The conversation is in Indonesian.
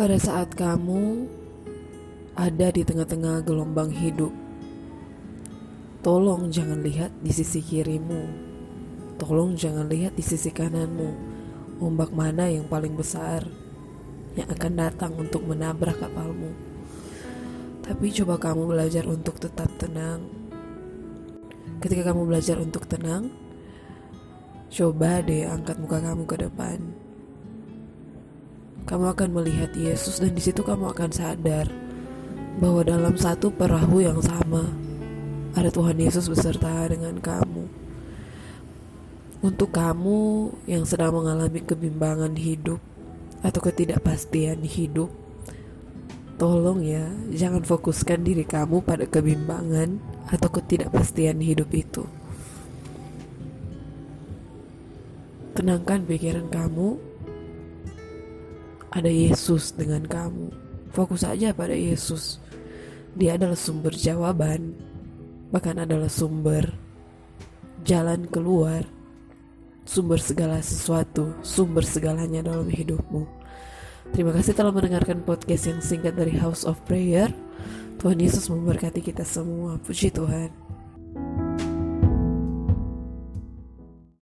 Pada saat kamu ada di tengah-tengah gelombang hidup, tolong jangan lihat di sisi kirimu. Tolong jangan lihat di sisi kananmu. Ombak mana yang paling besar yang akan datang untuk menabrak kapalmu. Tapi coba kamu belajar untuk tetap tenang. Ketika kamu belajar untuk tenang, coba deh angkat muka kamu ke depan kamu akan melihat Yesus dan di situ kamu akan sadar bahwa dalam satu perahu yang sama ada Tuhan Yesus beserta dengan kamu. Untuk kamu yang sedang mengalami kebimbangan hidup atau ketidakpastian hidup, tolong ya, jangan fokuskan diri kamu pada kebimbangan atau ketidakpastian hidup itu. Tenangkan pikiran kamu ada Yesus dengan kamu. Fokus saja pada Yesus. Dia adalah sumber jawaban, bahkan adalah sumber jalan keluar, sumber segala sesuatu, sumber segalanya dalam hidupmu. Terima kasih telah mendengarkan podcast yang singkat dari House of Prayer. Tuhan Yesus memberkati kita semua. Puji Tuhan.